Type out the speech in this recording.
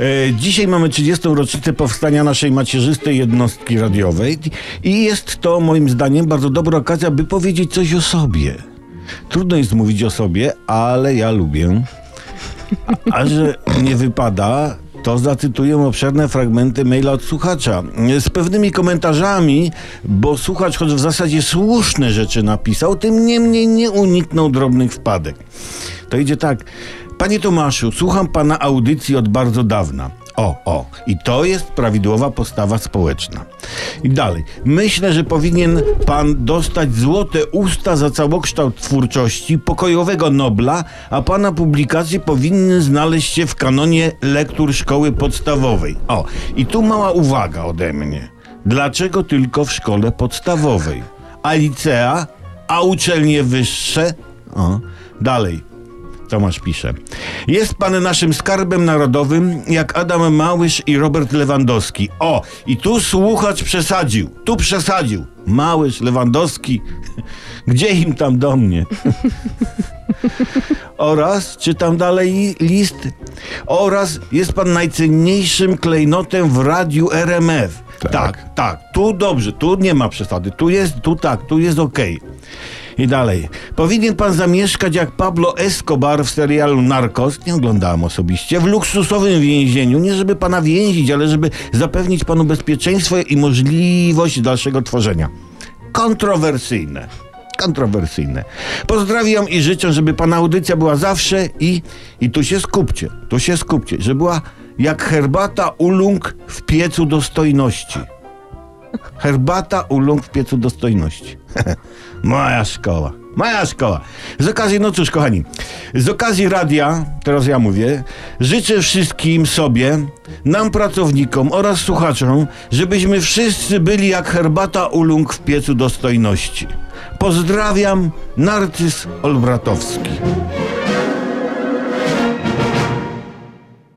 E, Dzisiaj mamy 30. rocznicę powstania naszej macierzystej jednostki radiowej i jest to moim zdaniem bardzo dobra okazja, by powiedzieć coś o sobie. Trudno jest mówić o sobie, ale ja lubię. A, a że nie wypada, to zacytuję obszerne fragmenty maila od słuchacza. Z pewnymi komentarzami, bo słuchacz, choć w zasadzie słuszne rzeczy napisał, tym niemniej nie uniknął drobnych wpadek. To idzie tak. Panie Tomaszu, słucham pana audycji od bardzo dawna. O, o, i to jest prawidłowa postawa społeczna. I dalej. Myślę, że powinien pan dostać złote usta za całokształt twórczości, pokojowego Nobla, a pana publikacje powinny znaleźć się w kanonie lektur szkoły podstawowej. O, i tu mała uwaga ode mnie. Dlaczego tylko w szkole podstawowej? A licea? A uczelnie wyższe? O, dalej. Tomasz pisze. Jest pan naszym skarbem narodowym, jak Adam Małysz i Robert Lewandowski. O, i tu słuchacz przesadził. Tu przesadził. Małysz, Lewandowski. Gdzie im tam do mnie? Oraz, czytam dalej list, oraz jest pan najcenniejszym klejnotem w radiu RMF. Tak. tak, tak, tu dobrze, tu nie ma przesady, tu jest, tu tak, tu jest okej. I dalej. Powinien pan zamieszkać jak Pablo Escobar w serialu Narcos. Nie oglądałem osobiście. W luksusowym więzieniu. Nie żeby pana więzić, ale żeby zapewnić panu bezpieczeństwo i możliwość dalszego tworzenia. Kontrowersyjne. Kontrowersyjne. Pozdrawiam i życzę, żeby pana audycja była zawsze i, i tu się skupcie, tu się skupcie, że była jak herbata ulung w piecu dostojności. Herbata ulung w piecu dostojności. Moja szkoła. Moja szkoła. Z okazji, no cóż, kochani, z okazji radia, teraz ja mówię, życzę wszystkim sobie, nam pracownikom oraz słuchaczom, żebyśmy wszyscy byli jak herbata ulung w piecu dostojności. Pozdrawiam, Narcyz Olbratowski.